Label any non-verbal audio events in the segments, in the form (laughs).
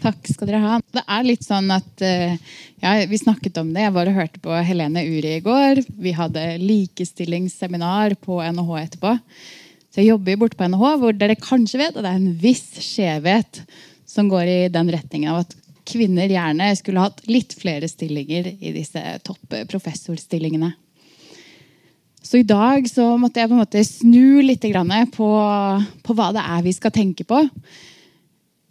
Takk skal dere ha. Det er litt sånn at eh, ja, Vi snakket om det. Jeg bare hørte på Helene Uri i går. Vi hadde likestillingsseminar på NHH etterpå. Så jeg jobber borte på NHH, hvor dere kanskje vet at det er en viss skjevhet som går i den retningen av at kvinner gjerne skulle hatt litt flere stillinger i disse topp professorstillingene. Så i dag så måtte jeg på en måte snu litt på, på hva det er vi skal tenke på.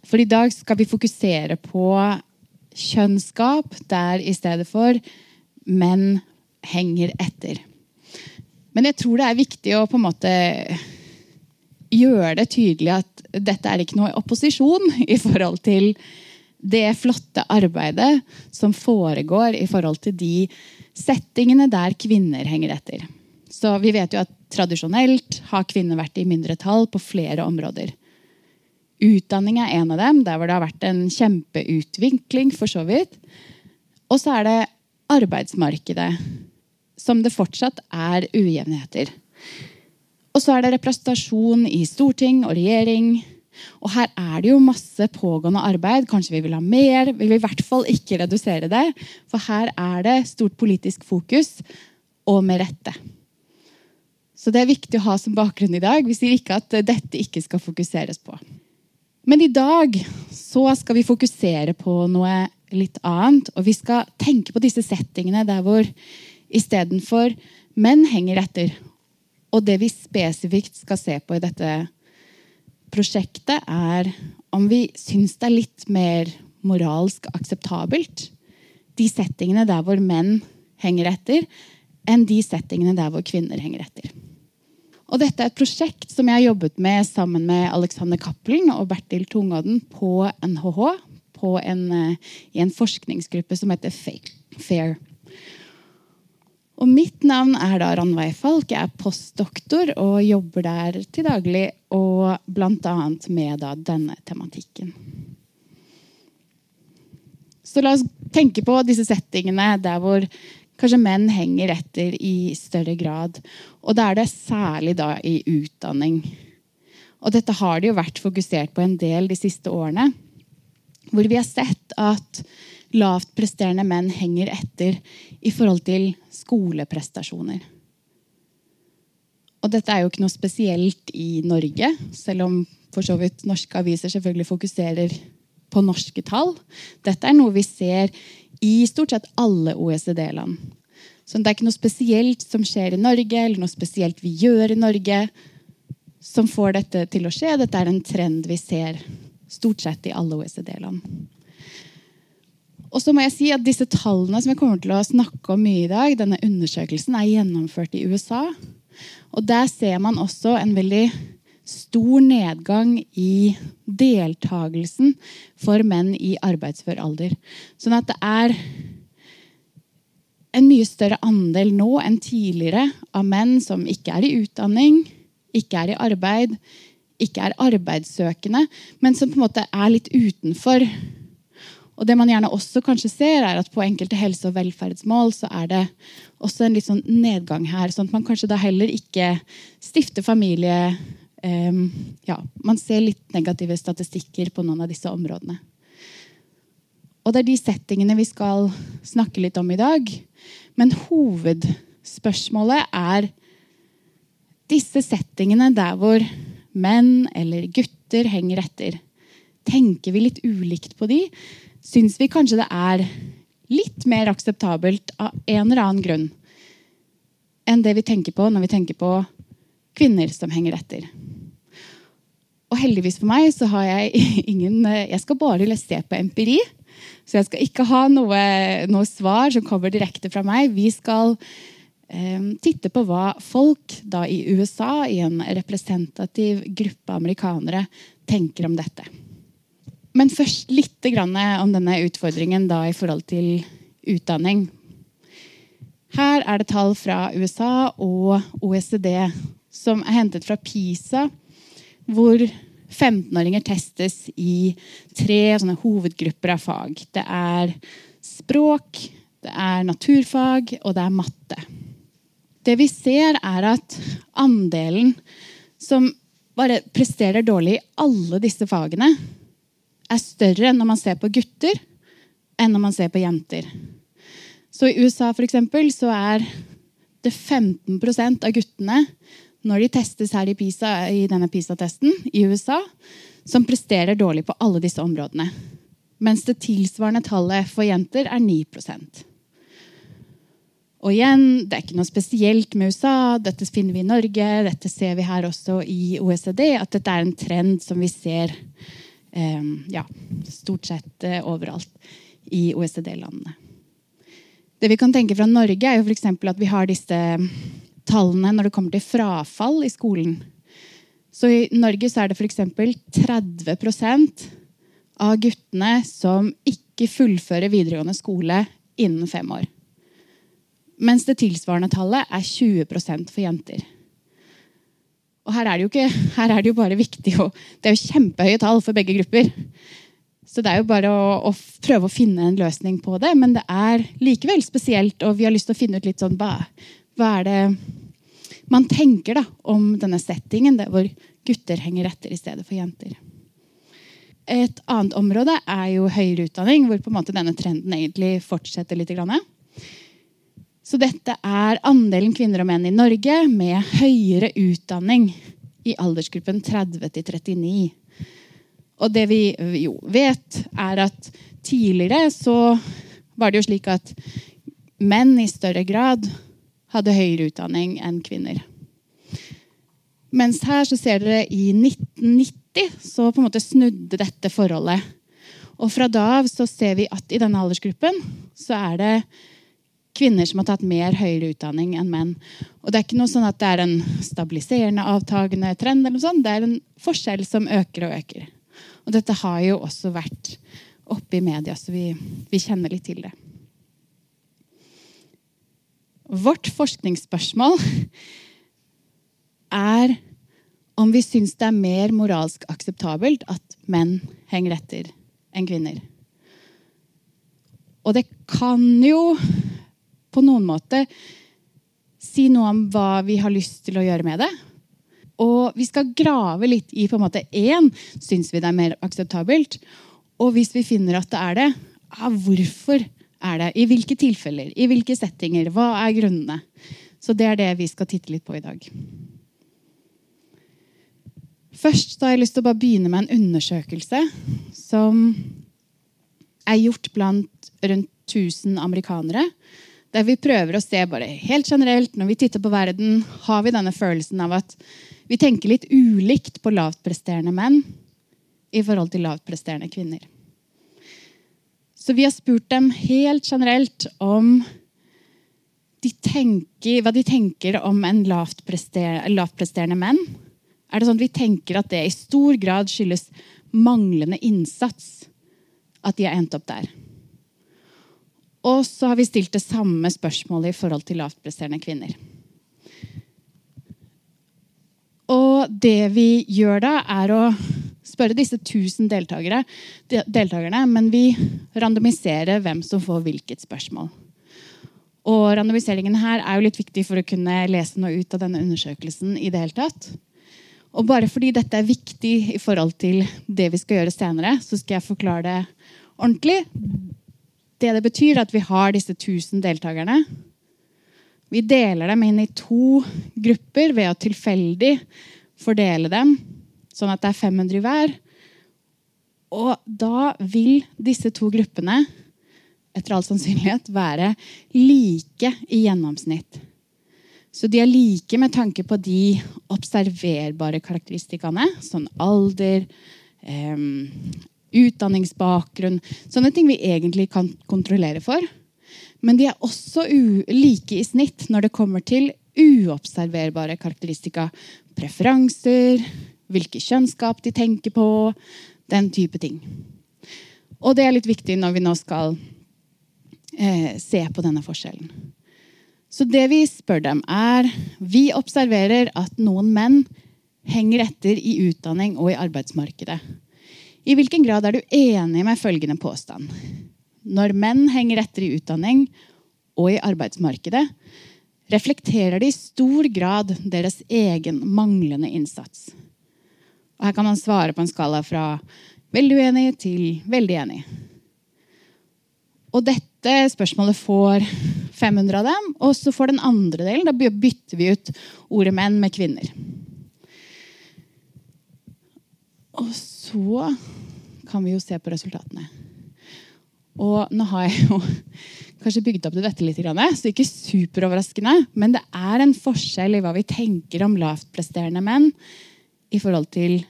For i dag skal vi fokusere på kjønnskap der i stedet for menn henger etter. Men jeg tror det er viktig å på en måte gjøre det tydelig at dette er ikke noe opposisjon i forhold til det flotte arbeidet som foregår i forhold til de settingene der kvinner henger etter. Så vi vet jo at tradisjonelt har kvinner vært i mindretall på flere områder. Utdanning er en av dem, der hvor det har vært en kjempeutvikling. for så vidt. Og så er det arbeidsmarkedet, som det fortsatt er ujevnheter. Og så er det representasjon i storting og regjering. Og her er det jo masse pågående arbeid. Kanskje vi vil ha mer. Vi vil i hvert fall ikke redusere det. For her er det stort politisk fokus, og med rette. Så det er viktig å ha som bakgrunn i dag. Vi sier ikke at dette ikke skal fokuseres på. Men i dag så skal vi fokusere på noe litt annet. Og vi skal tenke på disse settingene der hvor istedenfor menn henger etter. Og det vi spesifikt skal se på i dette prosjektet, er om vi syns det er litt mer moralsk akseptabelt de settingene der hvor menn henger etter, enn de settingene der hvor kvinner henger etter. Og dette er et prosjekt som jeg har jobbet med sammen med Alexander Cappelen og Bertil Tungodden på NHH. På en, eh, I en forskningsgruppe som heter FAIR. Og mitt navn er da Ranveig Falk. Jeg er postdoktor og jobber der til daglig. Og bl.a. med da denne tematikken. Så la oss tenke på disse settingene der hvor kanskje menn henger etter i større grad. Og da er det særlig da i utdanning. Og dette har det jo vært fokusert på en del de siste årene. Hvor vi har sett at lavt presterende menn henger etter i forhold til skoleprestasjoner. Og dette er jo ikke noe spesielt i Norge, selv om for så vidt norske aviser selvfølgelig fokuserer på norske tall. Dette er noe vi ser i stort sett alle OECD-land. Så det er ikke noe spesielt som skjer i Norge, eller noe spesielt vi gjør i Norge, som får dette til å skje. Dette er en trend vi ser stort sett i alle OECD-land. Og så må jeg si at disse Tallene som jeg kommer til å snakke om mye i dag, denne undersøkelsen er gjennomført i USA. Og Der ser man også en veldig stor nedgang i deltakelsen for menn i arbeidsfør alder. Sånn at det er en mye større andel nå enn tidligere av menn som ikke er i utdanning, ikke er i arbeid, ikke er arbeidssøkende, men som på en måte er litt utenfor. Og det man gjerne også kanskje ser, er at på enkelte helse- og velferdsmål så er det også en litt sånn nedgang her. Sånn at man kanskje da heller ikke stifter familie ja, Man ser litt negative statistikker på noen av disse områdene. Og det er de settingene vi skal snakke litt om i dag. Men hovedspørsmålet er disse settingene der hvor menn eller gutter henger etter. Tenker vi litt ulikt på de? Syns vi kanskje det er litt mer akseptabelt av en eller annen grunn enn det vi tenker på når vi tenker på kvinner som henger etter? Og heldigvis for meg så har jeg (laughs) ingen Jeg skal bare se på empiri. Så jeg skal ikke ha noe, noe svar som kommer direkte fra meg. Vi skal eh, titte på hva folk da i USA, i en representativ gruppe amerikanere, tenker om dette. Men først litt om denne utfordringen da i forhold til utdanning. Her er det tall fra USA og OECD som er hentet fra PISA, hvor 15-åringer testes i tre hovedgrupper av fag. Det er språk, det er naturfag, og det er matte. Det vi ser, er at andelen som bare presterer dårlig i alle disse fagene, er større når man ser på gutter enn når man ser på jenter. Så i USA for så er det 15% av guttene når de testes her i, PISA, i denne PISA-testen i USA, som presterer dårlig på alle disse områdene. Mens det tilsvarende tallet for jenter er 9% og igjen, Det er ikke noe spesielt med USA. Dette finner vi i Norge. Dette ser vi her også i OECD. At dette er en trend som vi ser eh, ja, stort sett eh, overalt i OECD-landene. Det vi kan tenke fra Norge, er jo f.eks. at vi har disse tallene når det kommer til frafall i skolen. Så I Norge så er det f.eks. 30% av guttene som ikke fullfører videregående skole innen fem år. Mens det tilsvarende tallet er 20% for jenter. Og her er det jo, ikke, er det jo bare viktig å Det er jo kjempehøye tall for begge grupper. Så det er jo bare å, å, prøve å finne en løsning på det. Men det er likevel spesielt, og vi har lyst til å finne ut litt sånn hva, hva er det man tenker da, om denne settingen der hvor gutter henger etter i stedet for jenter. Et annet område er jo høyere utdanning, hvor på en måte denne trenden egentlig fortsetter litt. Så dette er andelen kvinner og menn i Norge med høyere utdanning i aldersgruppen 30 39. Og det vi jo vet, er at tidligere så var det jo slik at menn i større grad hadde høyere utdanning enn kvinner. Mens her så ser dere i 1990 så på en måte snudde dette forholdet. Og fra da av så ser vi at i denne aldersgruppen så er det kvinner som har tatt mer høyere utdanning enn menn. Og det er ikke noe sånn at det er en stabiliserende, avtagende trend. eller noe sånt. Det er en forskjell som øker og øker. Og dette har jo også vært oppe i media, så vi, vi kjenner litt til det. Vårt forskningsspørsmål er om vi syns det er mer moralsk akseptabelt at menn henger etter enn kvinner. Og det kan jo på noen måte si noe om hva vi har lyst til å gjøre med det. Og vi skal grave litt i på en måte én syns vi det er mer akseptabelt. Og hvis vi finner at det er det, ja, hvorfor er det? I hvilke tilfeller? I hvilke settinger? Hva er grunnene? Så det er det vi skal titte litt på i dag. Først har jeg lyst til å bare begynne med en undersøkelse som er gjort blant rundt 1000 amerikanere. Der vi prøver å se bare helt generelt når vi titter på verden, har vi denne følelsen av at vi tenker litt ulikt på lavtpresterende menn i forhold til lavtpresterende kvinner. Så vi har spurt dem helt generelt om de tenker, hva de tenker om en lavtpresterende, lavtpresterende menn. Er det sånn at vi tenker at det i stor grad skyldes manglende innsats at de har endt opp der? Og så har vi stilt det samme spørsmålet i forhold til lavtpresterende kvinner. Og det vi gjør da, er å spørre disse 1000 deltakerne, men vi randomiserer hvem som får hvilket spørsmål. Og randomiseringen her er jo litt viktig for å kunne lese noe ut av denne undersøkelsen. i det hele tatt. Og bare fordi dette er viktig i forhold til det vi skal gjøre senere, så skal jeg forklare det ordentlig. Det det betyr, er at vi har disse 1000 deltakerne. Vi deler dem inn i to grupper ved å tilfeldig fordele dem, sånn at det er 500 i hver. Og da vil disse to gruppene etter all sannsynlighet være like i gjennomsnitt. Så de er like med tanke på de observerbare karakteristikkene, sånn alder, utdanningsbakgrunn Sånne ting vi egentlig kan kontrollere for. Men de er også like i snitt når det kommer til uobserverbare karakteristika. Preferanser, hvilke kjønnskap de tenker på, den type ting. Og det er litt viktig når vi nå skal eh, se på denne forskjellen. Så det vi spør dem, er Vi observerer at noen menn henger etter i utdanning og i arbeidsmarkedet. I hvilken grad er du enig med følgende påstand? når menn henger etter i utdanning og i arbeidsmarkedet, reflekterer de i stor grad deres egen manglende innsats. Og her kan man svare på en skala fra veldig uenig til veldig enig. Og dette spørsmålet får 500 av dem. Og så får den andre delen, da bytter vi ut ordet menn med kvinner. Og så kan vi jo se på resultatene. Og nå har jeg jo kanskje bygd opp til dette litt, så ikke superoverraskende. Men det er en forskjell i hva vi tenker om lavtpresterende menn i forhold til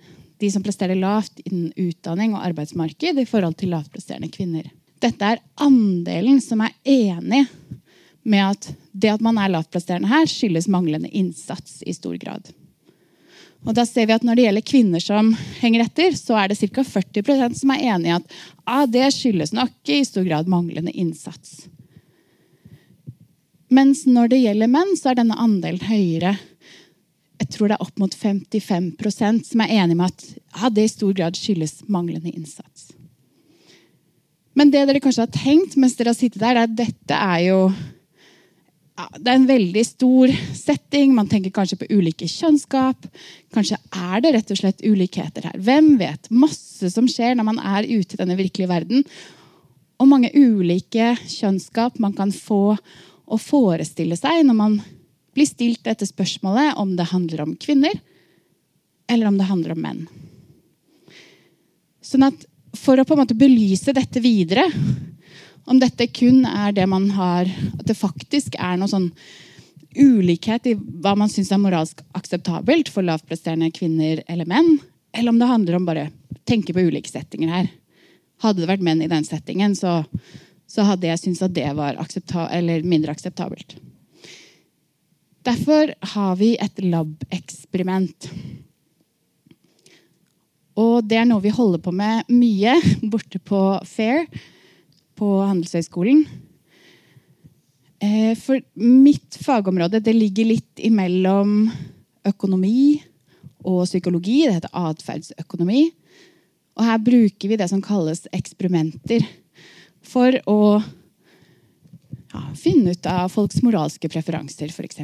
de som presterer lavt innen utdanning og arbeidsmarked i forhold til lavtpresterende kvinner. Dette er andelen som er enig med at det at man er lavtpresterende her, skyldes manglende innsats i stor grad. Og da ser vi at Når det gjelder kvinner som henger etter, så er det ca. 40% som er enig i at ah, det skyldes nok i stor grad manglende innsats. Mens når det gjelder menn, så er denne andelen høyere. Jeg tror det er opp mot 55% som er enig med at ja, det i stor grad skyldes manglende innsats. Men det dere kanskje har tenkt mens dere har sittet der, er at dette er jo ja, det er en veldig stor setting. Man tenker kanskje på ulike kjønnskap. Kanskje er det rett og slett ulikheter her. Hvem vet? Masse som skjer når man er ute i denne virkelige verden. Og mange ulike kjønnskap man kan få å forestille seg når man blir stilt dette spørsmålet om det handler om kvinner eller om det handler om menn. Sånn at For å på en måte belyse dette videre om dette kun er det man har At det faktisk er noe sånn ulikhet i hva man syns er moralsk akseptabelt for lavpresterende kvinner eller menn, eller om det handler om bare tenke på ulike settinger her. Hadde det vært menn i den settingen, så, så hadde jeg syntes at det var mindre akseptabelt. Derfor har vi et lab-eksperiment. Og det er noe vi holder på med mye borte på Fair på Handelshøyskolen. Eh, for mitt fagområde ligger litt imellom økonomi og psykologi. Det heter atferdsøkonomi. Og her bruker vi det som kalles eksperimenter for å ja, finne ut av folks moralske preferanser, f.eks.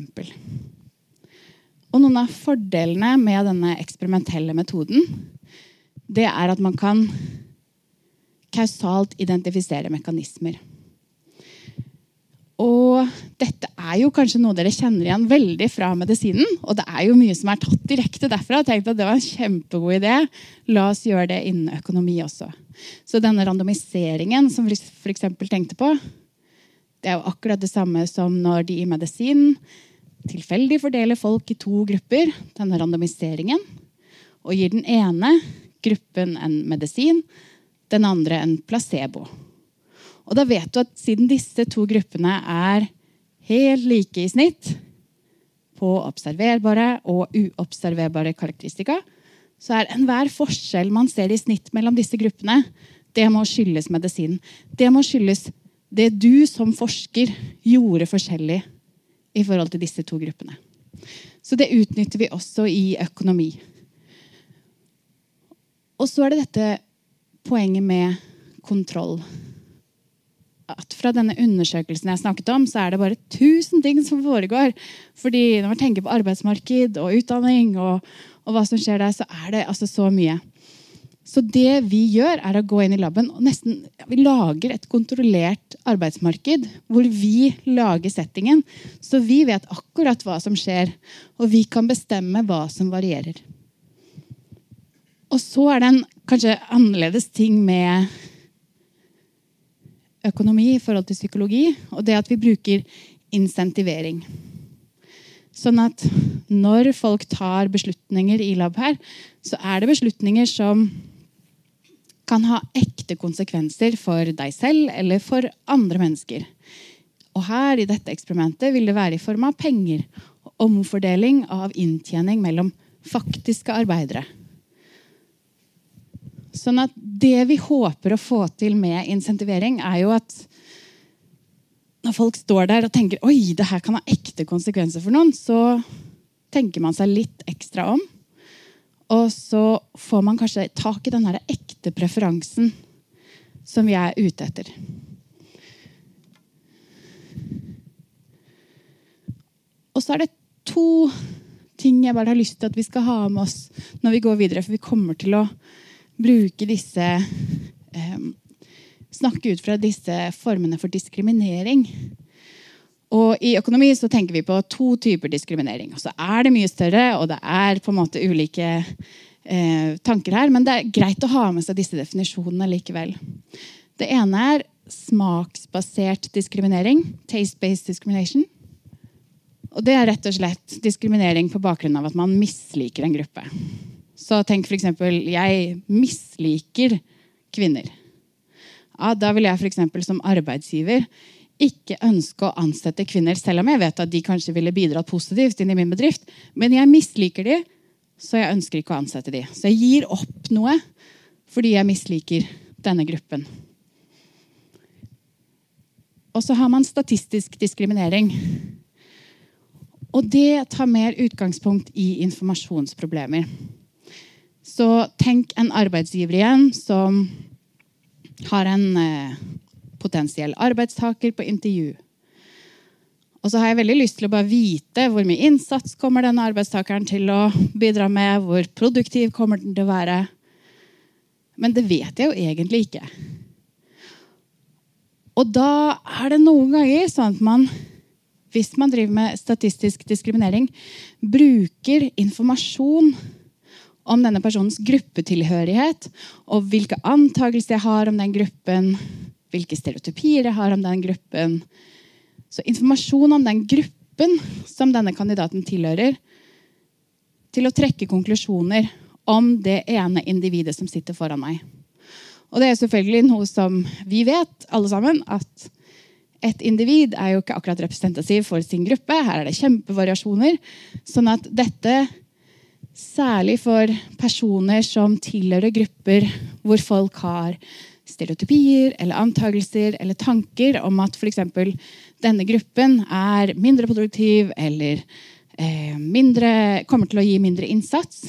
Og noen av fordelene med denne eksperimentelle metoden det er at man kan kausalt identifisere mekanismer. Og dette er jo kanskje noe dere kjenner igjen veldig fra medisinen. Og det er jo mye som er tatt direkte derfra. Jeg tenkte at Det var en kjempegod idé. La oss gjøre det innen økonomi også. Så denne randomiseringen som vi f.eks. tenkte på, det er jo akkurat det samme som når de i medisin tilfeldig fordeler folk i to grupper, denne randomiseringen, og gir den ene gruppen en medisin, den andre en placebo. Og da vet du at siden disse to gruppene er helt like i snitt på observerbare og uobserverbare karakteristika, så er enhver forskjell man ser i snitt mellom disse gruppene, det må skyldes medisinen. Det må skyldes det du som forsker gjorde forskjellig i forhold til disse to gruppene. Så det utnytter vi også i økonomi. Og så er det dette poenget med kontroll. At fra denne undersøkelsen jeg snakket om, så er det bare tusen ting som foregår. Fordi når man tenker på arbeidsmarked og utdanning og, og hva som skjer der, så er det altså så mye. Så det vi gjør, er å gå inn i laben og nesten, ja, vi lager et kontrollert arbeidsmarked. Hvor vi lager settingen, så vi vet akkurat hva som skjer. Og vi kan bestemme hva som varierer. Og så er det en kanskje annerledes ting med økonomi i forhold til psykologi, og det at vi bruker insentivering. Sånn at når folk tar beslutninger i lab her, så er det beslutninger som kan ha ekte konsekvenser for deg selv eller for andre mennesker. Og her i dette eksperimentet vil det være i form av penger og omfordeling av inntjening mellom faktiske arbeidere. Sånn at det vi håper å få til med insentivering, er jo at når folk står der og tenker oi, det her kan ha ekte konsekvenser for noen, så tenker man seg litt ekstra om. Og så får man kanskje tak i den ekte preferansen som vi er ute etter. Og så er det to ting jeg bare har lyst til at vi skal ha med oss når vi går videre. For vi kommer til å bruke disse eh, Snakke ut fra disse formene for diskriminering. Og I økonomi så tenker vi på to typer diskriminering. Så er det mye større, og det er på en måte ulike eh, tanker her. Men det er greit å ha med seg disse definisjonene likevel. Det ene er smaksbasert diskriminering. Taste-based discrimination. Og det er rett og slett diskriminering på bakgrunn av at man misliker en gruppe. Så tenk f.eks.: Jeg misliker kvinner. Ja, da vil jeg f.eks. som arbeidsgiver ikke ønske å ansette kvinner, selv om jeg vet at de kanskje ville bidratt positivt inn i min bedrift. Men jeg misliker de, så jeg ønsker ikke å ansette de. Så jeg gir opp noe fordi jeg misliker denne gruppen. Og så har man statistisk diskriminering. Og det tar mer utgangspunkt i informasjonsproblemer. Så tenk en arbeidsgiver igjen som har en eh, potensiell arbeidstaker på intervju. Og så har jeg veldig lyst til å bare vite hvor mye innsats kommer denne arbeidstakeren til å bidra med, hvor produktiv kommer den til å være. Men det vet jeg jo egentlig ikke. Og da er det noen ganger sånn at man hvis man driver med statistisk diskriminering, bruker informasjon om denne personens gruppetilhørighet og hvilke antakelser jeg har om den gruppen, hvilke stereotypier jeg har om den gruppen. Så informasjon om den gruppen som denne kandidaten tilhører, til å trekke konklusjoner om det ene individet som sitter foran meg. Og det er selvfølgelig noe som vi vet, alle sammen, at et individ er jo ikke akkurat representativ for sin gruppe. Her er det kjempevariasjoner. Sånn at dette, særlig for personer som tilhører grupper hvor folk har stereotypier eller antakelser eller tanker om at f.eks. denne gruppen er mindre produktiv eller eh, mindre, kommer til å gi mindre innsats,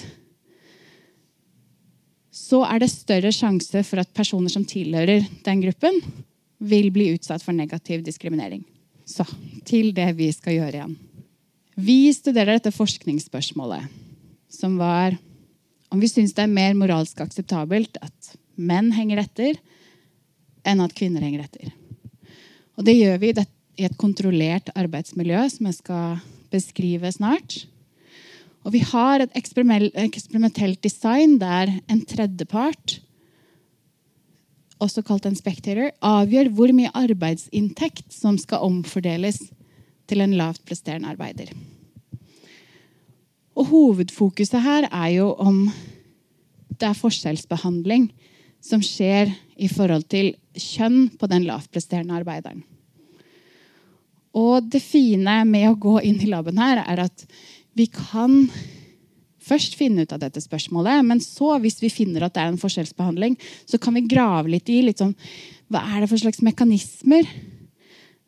så er det større sjanse for at personer som tilhører den gruppen, vil bli utsatt for negativ diskriminering. Så til det vi skal gjøre igjen. Vi studerer dette forskningsspørsmålet, som var om vi syns det er mer moralsk akseptabelt at menn henger etter, enn at kvinner henger etter. Og det gjør vi i et kontrollert arbeidsmiljø, som jeg skal beskrive snart. Og vi har et eksperimentelt design der en tredjepart også kalt en spectator, avgjør hvor mye arbeidsinntekt som skal omfordeles til en lavt presterende arbeider. Og Hovedfokuset her er jo om det er forskjellsbehandling som skjer i forhold til kjønn på den lavpresterende arbeideren. Og det fine med å gå inn i laben her er at vi kan først finne ut av dette spørsmålet. Men så, hvis vi finner at det er en forskjellsbehandling, så kan vi grave litt i litt sånn, hva er det for slags mekanismer.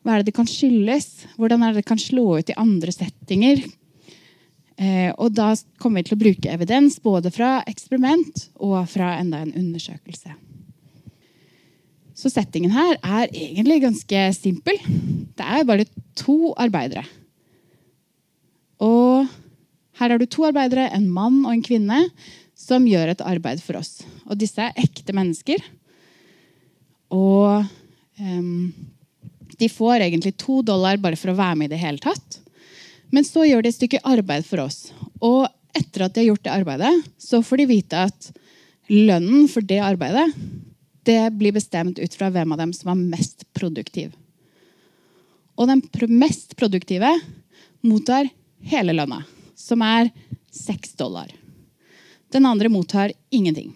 Hva er det det kan skyldes? Hvordan er det det kan slå ut i andre settinger? Eh, og da kommer vi til å bruke evidens både fra eksperiment og fra enda en undersøkelse. Så settingen her er egentlig ganske simpel. Det er bare to arbeidere. Og her har du to arbeidere, en mann og en kvinne, som gjør et arbeid for oss. Og disse er ekte mennesker. Og um, de får egentlig to dollar bare for å være med i det hele tatt. Men så gjør de et stykke arbeid for oss. Og etter at de har gjort det arbeidet, så får de vite at lønnen for det arbeidet det blir bestemt ut fra hvem av dem som var mest produktiv. Og den mest produktive mottar hele lønna som er seks dollar. Den andre mottar ingenting.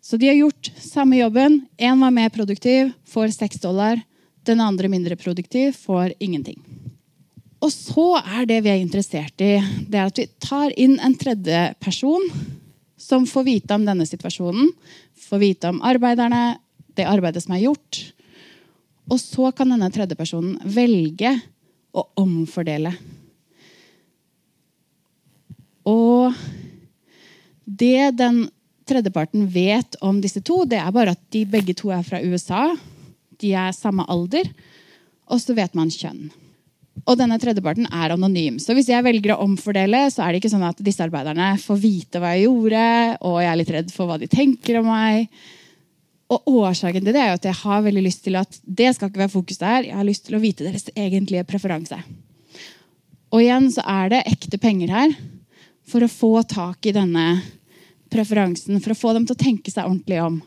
Så de har gjort samme jobben. Én var mer produktiv, får seks dollar. Den andre mindre produktiv, får ingenting. Og så er det vi er interessert i, det er at vi tar inn en tredje person som får vite om denne situasjonen, får vite om arbeiderne, det arbeidet som er gjort. Og så kan denne tredje personen velge å omfordele og det den tredjeparten vet om disse to, det er bare at de begge to er fra USA. De er samme alder. Og så vet man kjønn. Og denne tredjeparten er anonym. Så hvis jeg velger å omfordele, så er det ikke sånn at disse arbeiderne får vite hva jeg gjorde, og jeg er litt redd for hva de tenker om meg. Og årsaken til det er jo at jeg har veldig lyst til at det skal ikke være fokus der. Jeg har lyst til å vite deres egentlige preferanse. Og igjen så er det ekte penger her for å få tak i denne preferansen. For å få dem til å tenke seg ordentlig om.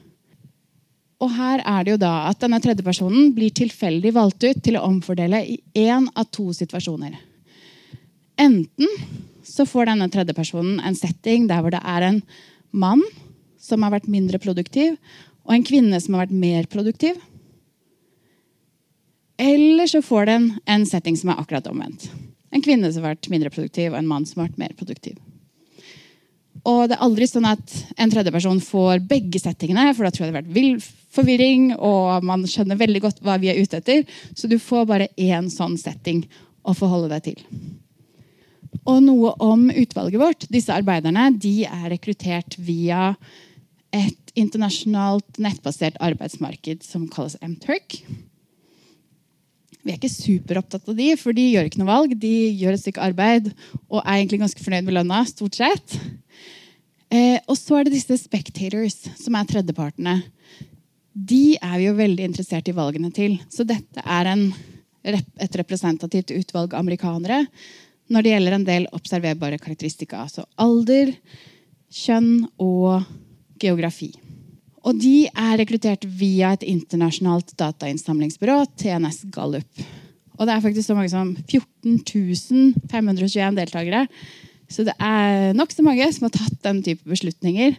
Og her er det jo da at denne tredjepersonen blir tilfeldig valgt ut til å omfordele i én av to situasjoner. Enten så får denne tredjepersonen en setting der hvor det er en mann som har vært mindre produktiv, og en kvinne som har vært mer produktiv. Eller så får den en setting som er akkurat omvendt. En kvinne som har vært mindre produktiv, og en mann som har vært mer produktiv. Og det er aldri sånn at en tredjeperson får begge settingene, for da tror jeg det har vært forvirring, og man skjønner veldig godt hva vi er ute etter. Så du får bare én sånn setting å forholde deg til. Og noe om utvalget vårt. Disse arbeiderne de er rekruttert via et internasjonalt nettbasert arbeidsmarked som kalles Mturk. Vi er ikke superopptatt av de, for de gjør ikke noe valg. De gjør et stykke arbeid og er egentlig ganske fornøyd med lønna. stort sett. Eh, og så er det disse spectators, som er tredjepartene. De er vi jo veldig interessert i valgene til. Så dette er en, et representativt utvalg amerikanere når det gjelder en del observerbare karakteristika. Altså alder, kjønn og geografi. Og de er rekruttert via et internasjonalt datainnsamlingsbyrå, TNS Gallup. Og det er faktisk så mange som 14 521 deltakere så det er nokså mange som har tatt den type beslutninger.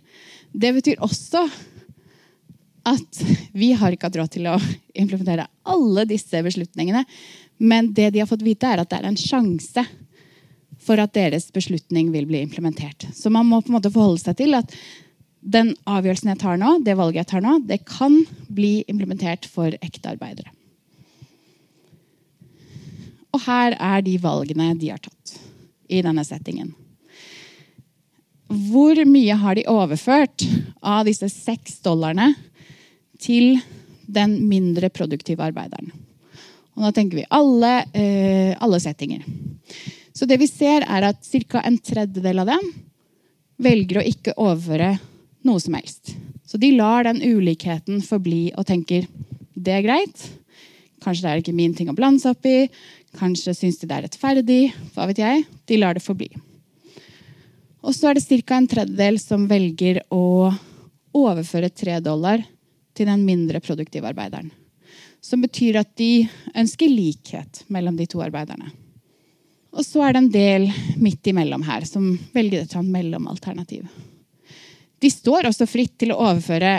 Det betyr også at vi har ikke hatt råd til å implementere alle disse beslutningene. Men det de har fått vite, er at det er en sjanse for at deres beslutning vil bli implementert. Så man må på en måte forholde seg til at den avgjørelsen jeg tar nå, det valget jeg tar nå, det kan bli implementert for ekte arbeidere. Og her er de valgene de har tatt i denne settingen. Hvor mye har de overført av disse seks dollarene til den mindre produktive arbeideren? Og da tenker vi alle, eh, alle settinger. Så det vi ser, er at ca. en tredjedel av dem velger å ikke overføre noe som helst. Så de lar den ulikheten forbli og tenker det er greit. Kanskje det er ikke min ting å blande seg opp i. Kanskje syns de det er rettferdig. Hva vet jeg. De lar det forbli. Og så er det ca. en tredjedel som velger å overføre tre dollar til den mindre produktive arbeideren. Som betyr at de ønsker likhet mellom de to arbeiderne. Og så er det en del midt imellom her som velger et mellomalternativ. De står også fritt til å overføre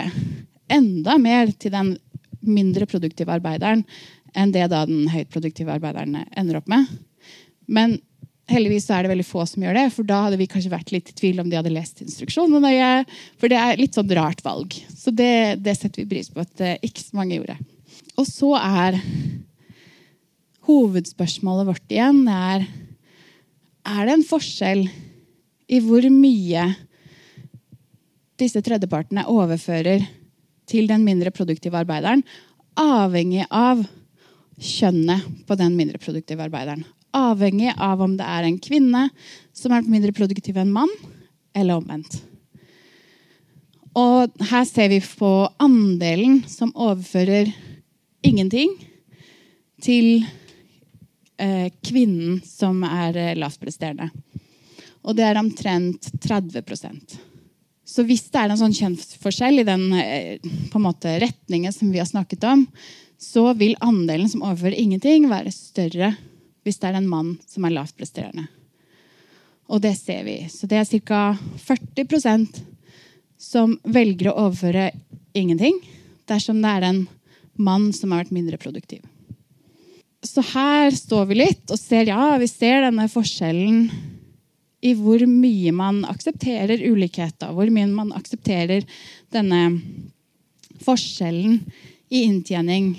enda mer til den mindre produktive arbeideren enn det da den høyt produktive arbeideren ender opp med. Men Heldigvis er det veldig få som gjør det, for da hadde vi kanskje vært litt i tvil om de hadde lest instruksjonene. For det er litt sånn rart valg. Så det, det setter vi pris på at uh, ikke så mange gjorde. Og så er hovedspørsmålet vårt igjen er Er det en forskjell i hvor mye disse tredjepartene overfører til den mindre produktive arbeideren, avhengig av kjønnet på den mindre produktive arbeideren? avhengig av om det er en kvinne som er mindre produktiv enn mann, eller omvendt. Og her ser vi på andelen som overfører ingenting, til eh, kvinnen som er eh, lavtpresterende. Og det er omtrent 30 Så hvis det er en sånn kjønnsforskjell i den eh, måte, retningen som vi har snakket om, så vil andelen som overfører ingenting, være større hvis det er en mann som er lavt presterende. Og det ser vi. Så det er ca. 40% som velger å overføre ingenting dersom det er en mann som har vært mindre produktiv. Så her står vi litt og ser ja, vi ser denne forskjellen i hvor mye man aksepterer ulikheter, hvor mye man aksepterer denne forskjellen i inntjening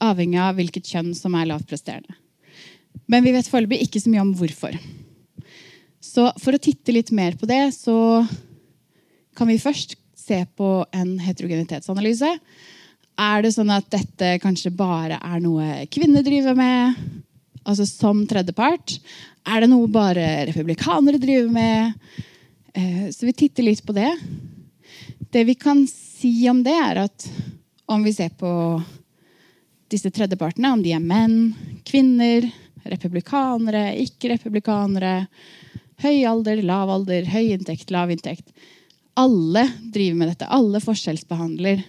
avhengig av hvilket kjønn som er lavt presterende. Men vi vet foreløpig ikke så mye om hvorfor. Så for å titte litt mer på det, så kan vi først se på en heterogenitetsanalyse. Er det sånn at dette kanskje bare er noe kvinner driver med? Altså som tredjepart? Er det noe bare republikanere driver med? Eh, så vi titter litt på det. Det vi kan si om det, er at om vi ser på disse tredjepartene, om de er menn, kvinner, republikanere, ikke-republikanere, høy alder, lav alder, høy inntekt, lav inntekt Alle driver med dette. Alle forskjellsbehandler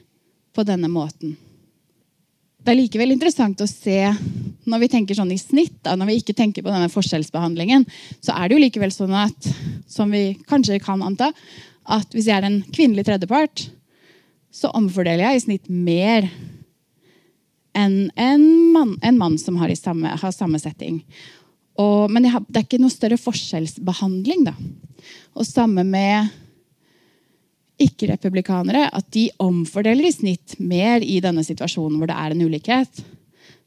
på denne måten. Det er likevel interessant å se når vi tenker sånn i snitt, da, når vi ikke tenker på denne forskjellsbehandlingen, så er det jo likevel sånn at, som vi kanskje kan anta, at hvis jeg er en kvinnelig tredjepart, så omfordeler jeg i snitt mer enn en mann, en mann som har, samme, har samme setting. Og, men det er ikke noe større forskjellsbehandling. da. Og samme med ikke-republikanere. At de omfordeler i snitt mer i denne situasjonen hvor det er en ulikhet.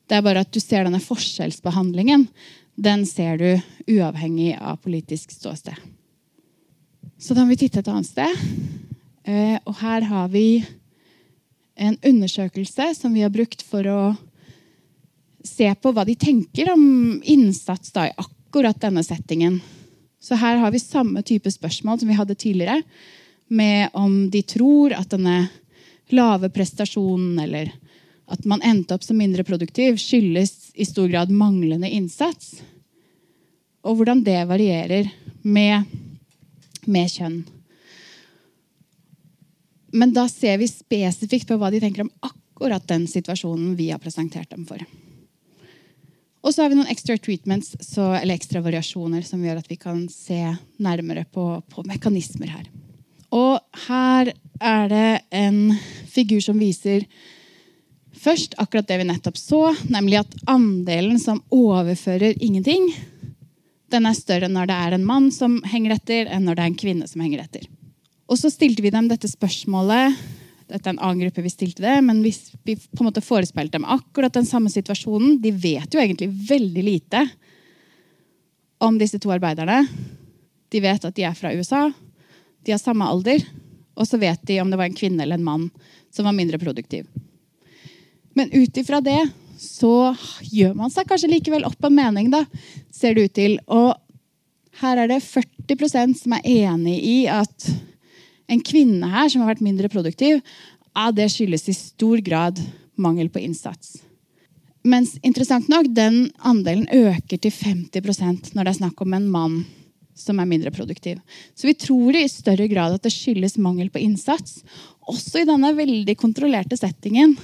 Det er bare at du ser denne forskjellsbehandlingen. Den ser du uavhengig av politisk ståsted. Så da må vi titte et annet sted. Eh, og her har vi en undersøkelse som vi har brukt for å se på hva de tenker om innsats da, i akkurat denne settingen. Så her har vi samme type spørsmål som vi hadde tidligere, med om de tror at denne lave prestasjonen eller at man endte opp som mindre produktiv, skyldes i stor grad manglende innsats. Og hvordan det varierer med, med kjønn. Men da ser vi spesifikt på hva de tenker om akkurat den situasjonen vi har presentert dem for. Og så har vi noen ekstra treatments, så, eller ekstra variasjoner som gjør at vi kan se nærmere på, på mekanismer her. Og her er det en figur som viser først akkurat det vi nettopp så, nemlig at andelen som overfører ingenting, den er større når det er en mann som henger etter, enn når det er en kvinne som henger etter. Og så stilte vi dem dette spørsmålet. Dette er en annen gruppe vi stilte det, men vi, vi på en måte forespeilte dem akkurat den samme situasjonen. De vet jo egentlig veldig lite om disse to arbeiderne. De vet at de er fra USA. De har samme alder. Og så vet de om det var en kvinne eller en mann som var mindre produktiv. Men ut ifra det så gjør man seg kanskje likevel opp en mening, da, ser det ut til. Og her er det 40% som er enig i at en kvinne her som har vært mindre produktiv, ja, det skyldes i stor grad mangel på innsats. Mens interessant nok, den andelen øker til 50% når det er snakk om en mann som er mindre produktiv. Så vi tror i større grad at det skyldes mangel på innsats, også i denne veldig kontrollerte settingen.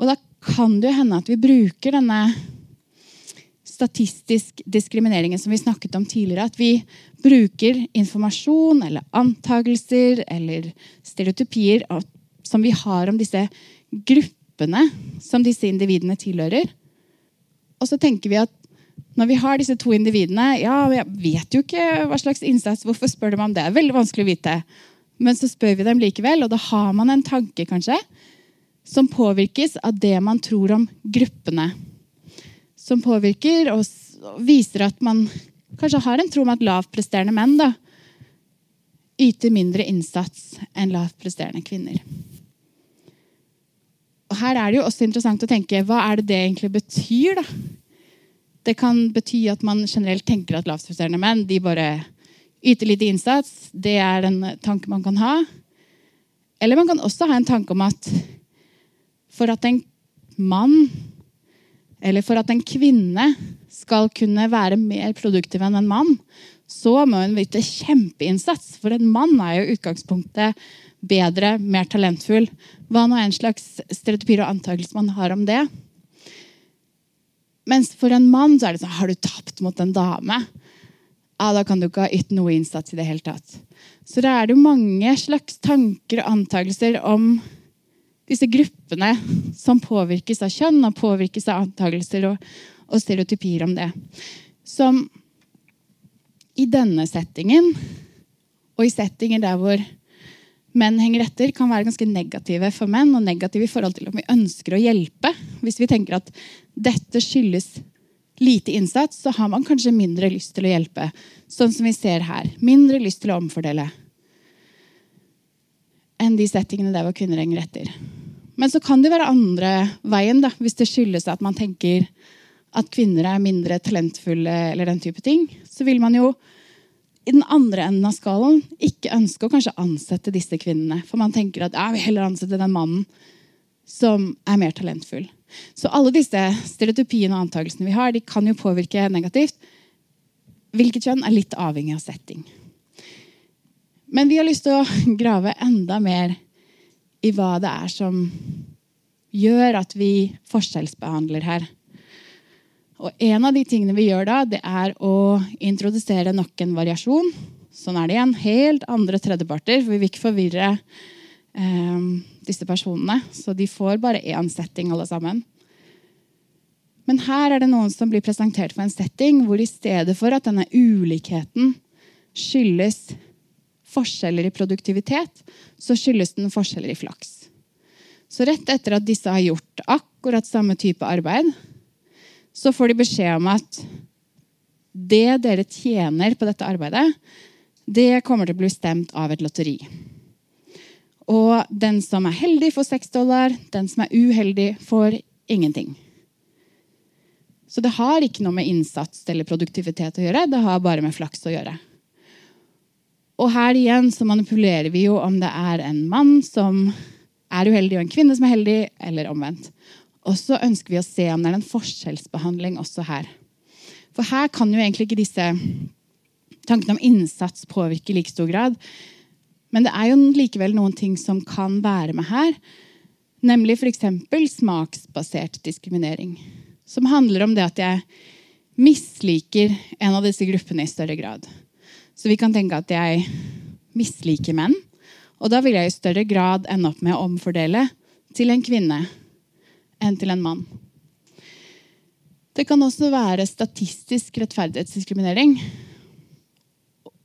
Og da kan det jo hende at vi bruker denne statistisk diskrimineringen som vi snakket om tidligere. At vi bruker informasjon eller antakelser eller stereotypier som vi har om disse gruppene som disse individene tilhører. Og så tenker vi at når vi har disse to individene ja, Jeg vet jo ikke hva slags innsats. Hvorfor spør de om det? Det er veldig vanskelig å vite. Men så spør vi dem likevel, og da har man en tanke kanskje, som påvirkes av det man tror om gruppene som påvirker og viser at man kanskje har en tro om at lavpresterende menn da, yter mindre innsats enn lavpresterende kvinner. Og Her er det jo også interessant å tenke hva er det det egentlig betyr. da? Det kan bety at man generelt tenker at lavpresterende menn de bare yter lite innsats. Det er en tanke man kan ha. Eller man kan også ha en tanke om at for at en mann eller for at en kvinne skal kunne være mer produktiv enn en mann, så må hun yte kjempeinnsats. For en mann er jo utgangspunktet bedre, mer talentfull. Hva nå en slags stereotypier og antakelse man har om det. Mens for en mann så er det sånn Har du tapt mot en dame? Ja, Da kan du ikke ha ytt noe innsats i det hele tatt. Så da er det mange slags tanker og antakelser om disse gruppene som påvirkes av kjønn og påvirkes av antakelser og, og stereotypier om det. Som i denne settingen og i settinger der hvor menn henger etter, kan være ganske negative for menn og negative i forhold til om vi ønsker å hjelpe. Hvis vi tenker at dette skyldes lite innsats, så har man kanskje mindre lyst til å hjelpe. Sånn som vi ser her. Mindre lyst til å omfordele enn de settingene der hvor kvinner henger etter. Men så kan det være andre veien, da, hvis det skyldes at man tenker at kvinner er mindre talentfulle, eller den type ting, så vil man jo i den andre enden av skalaen ikke ønske å kanskje ansette disse kvinnene. For man tenker at jeg vil heller ansette den mannen som er mer talentfull. Så alle disse stereotypiene og antakelsene vi har, de kan jo påvirke negativt. Hvilket kjønn er litt avhengig av setting. Men vi har lyst til å grave enda mer i hva det er som gjør at vi forskjellsbehandler her. Og En av de tingene vi gjør da, det er å introdusere nok en variasjon. Sånn er det igjen. Helt andre tredjeparter, for vi vil ikke forvirre eh, disse personene. Så de får bare én setting, alle sammen. Men her er det noen som blir presentert for en setting hvor i stedet for at denne ulikheten skyldes forskjeller i produktivitet, så skyldes den forskjeller i flaks. Så rett etter at disse har gjort akkurat samme type arbeid, så får de beskjed om at det dere tjener på dette arbeidet, det kommer til å bli stemt av et lotteri. Og den som er heldig, får seks dollar. Den som er uheldig, får ingenting. Så det har ikke noe med innsats eller produktivitet å gjøre. Det har bare med flaks å gjøre. Og her igjen så manipulerer vi jo om det er en mann som er uheldig, og en kvinne som er heldig, eller omvendt. Og så ønsker vi å se om det er en forskjellsbehandling også her. For her kan jo egentlig ikke disse tankene om innsats påvirke i like stor grad. Men det er jo likevel noen ting som kan være med her. Nemlig f.eks. smaksbasert diskriminering. Som handler om det at jeg misliker en av disse gruppene i større grad. Så vi kan tenke at jeg misliker menn. Og da vil jeg i større grad ende opp med å omfordele til en kvinne enn til en mann. Det kan også være statistisk rettferdighetsdiskriminering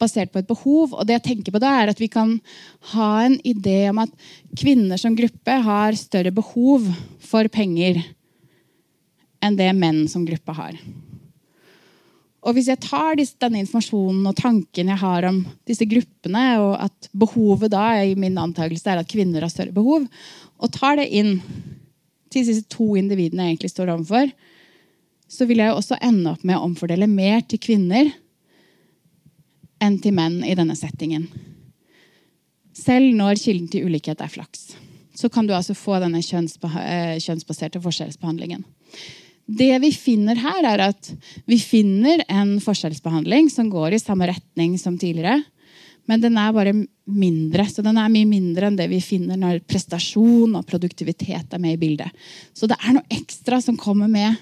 basert på et behov. Og det jeg tenker på da er at Vi kan ha en idé om at kvinner som gruppe har større behov for penger enn det menn som gruppe har. Og Hvis jeg tar denne informasjonen og tanken jeg har om disse gruppene, og at behovet da i min antakelse er at kvinner har større behov, og tar det inn til disse to individene jeg egentlig står overfor, så vil jeg også ende opp med å omfordele mer til kvinner enn til menn i denne settingen. Selv når kilden til ulikhet er flaks. Så kan du altså få denne eh, kjønnsbaserte forskjellsbehandlingen. Det vi finner her, er at vi finner en forskjellsbehandling som går i samme retning som tidligere. Men den er bare mindre. Så den er mye mindre enn det vi finner når prestasjon og produktivitet er med i bildet. Så det er noe ekstra som kommer med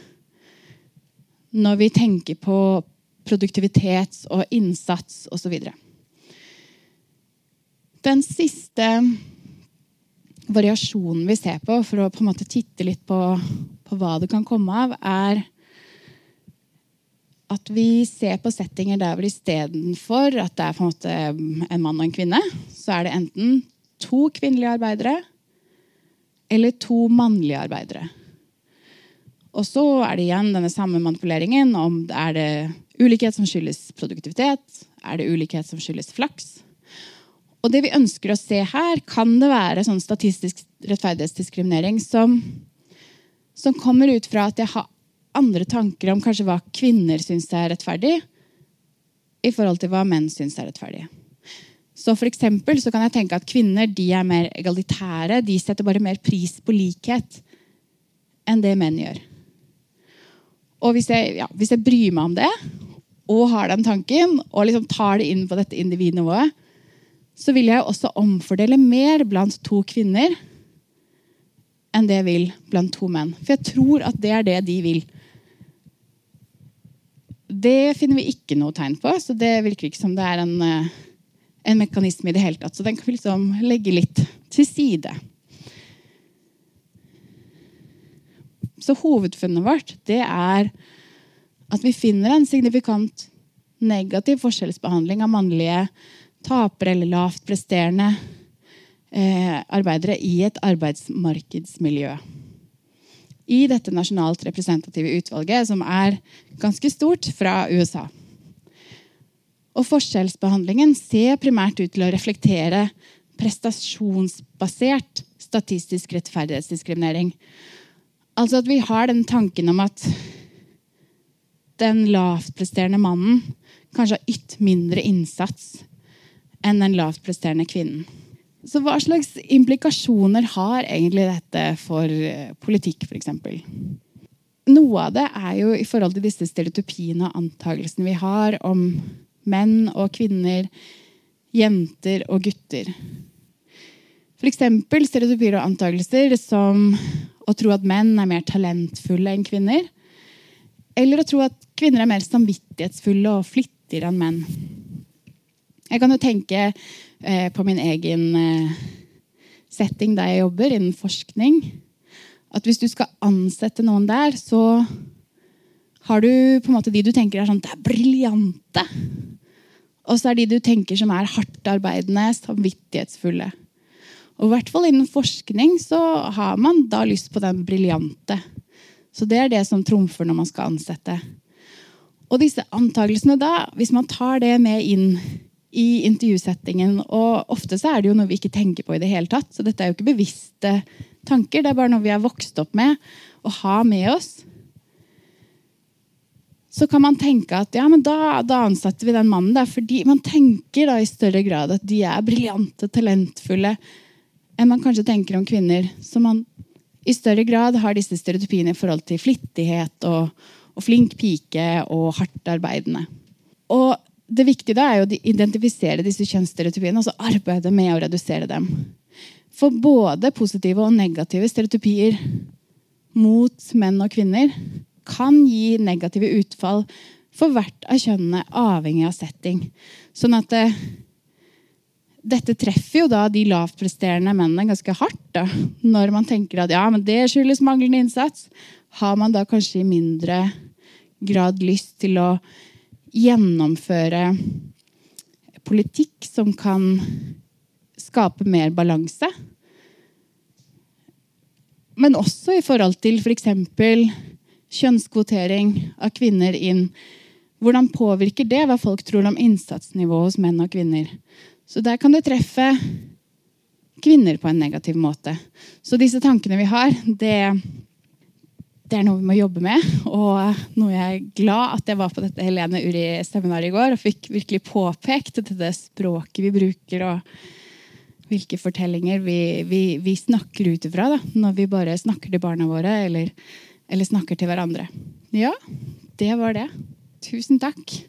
når vi tenker på produktivitet og innsats osv. Den siste variasjonen vi ser på for å på en måte titte litt på, på hva det kan komme av, er at vi ser på settinger der hvor istedenfor at det er på en måte en mann og en kvinne, så er det enten to kvinnelige arbeidere eller to mannlige arbeidere. Og så er det igjen denne samme manipuleringen om er det ulikhet som skyldes produktivitet, er det ulikhet som skyldes flaks. Og det vi ønsker å se her, kan det være sånn statistisk rettferdighetsdiskriminering som, som kommer ut fra at jeg har andre tanker om kanskje hva kvinner syns er rettferdig, i forhold til hva menn syns er rettferdig. Så for eksempel, så kan jeg tenke at Kvinner er mer egalitære. De setter bare mer pris på likhet enn det menn gjør. Og hvis jeg, ja, hvis jeg bryr meg om det, og har den tanken, og liksom tar det inn på dette individnivået, så vil jeg også omfordele mer blant to kvinner enn det jeg vil blant to menn. For jeg tror at det er det de vil. Det finner vi ikke noe tegn på, så det virker ikke som det er en, eh, en mekanisme i det hele tatt. Så den kan vi liksom legge litt til side. Så hovedfunnet vårt det er at vi finner en signifikant negativ forskjellsbehandling av mannlige tapere eller lavt presterende eh, arbeidere i et arbeidsmarkedsmiljø i dette nasjonalt representative utvalget, som er ganske stort, fra USA. Og Forskjellsbehandlingen ser primært ut til å reflektere prestasjonsbasert statistisk rettferdighetsdiskriminering. Altså at vi har den tanken om at den lavtpresterende mannen kanskje har ytt mindre innsats enn den lavtpresterende kvinnen. Så hva slags implikasjoner har egentlig dette for eh, politikk, f.eks.? Noe av det er jo i forhold til disse stereotypiene og antakelsene vi har om menn og kvinner, jenter og gutter. F.eks. stereotypier og antakelser som å tro at menn er mer talentfulle enn kvinner. Eller å tro at kvinner er mer samvittighetsfulle og flittigere enn menn. Jeg kan jo tenke eh, på min egen eh, setting der jeg jobber, innen forskning. At hvis du skal ansette noen der, så har du på en måte de du tenker er sånn Det er briljante. Og så er de du tenker som er hardtarbeidende, samvittighetsfulle. Og i hvert fall innen forskning så har man da lyst på den briljante. Så det er det som trumfer når man skal ansette. Og disse antakelsene da, hvis man tar det med inn i intervjusettingen Og ofte så er det jo noe vi ikke tenker på i det hele tatt. Så dette er jo ikke bevisste tanker. Det er bare noe vi har vokst opp med å ha med oss. Så kan man tenke at ja, men da, da ansetter vi den mannen. Der, fordi man tenker da i større grad at de er briljante, talentfulle, enn man kanskje tenker om kvinner. Så man i større grad har disse stereotypiene i forhold til flittighet og, og flink pike og hardtarbeidende. Og det viktige da er jo å identifisere disse kjønnsstereotypiene og så arbeide med å redusere dem. For både positive og negative stereotypier mot menn og kvinner kan gi negative utfall for hvert av kjønnene, avhengig av setting. Sånn at det, eh, dette treffer jo da de lavtpresterende mennene ganske hardt. da, Når man tenker at ja, men det skyldes manglende innsats, har man da kanskje i mindre grad lyst til å gjennomføre politikk som kan skape mer balanse. Men også i forhold til f.eks. For kjønnskvotering av kvinner inn. Hvordan påvirker det hva folk tror om innsatsnivået hos menn og kvinner? Så der kan det treffe kvinner på en negativ måte. Så disse tankene vi har, det det er noe vi må jobbe med. Og noe jeg er glad at jeg var på dette Helene Uri-seminaret i går og fikk virkelig påpekt det språket vi bruker, og hvilke fortellinger vi, vi, vi snakker ut ifra når vi bare snakker til barna våre eller, eller snakker til hverandre. Ja, det var det. Tusen takk.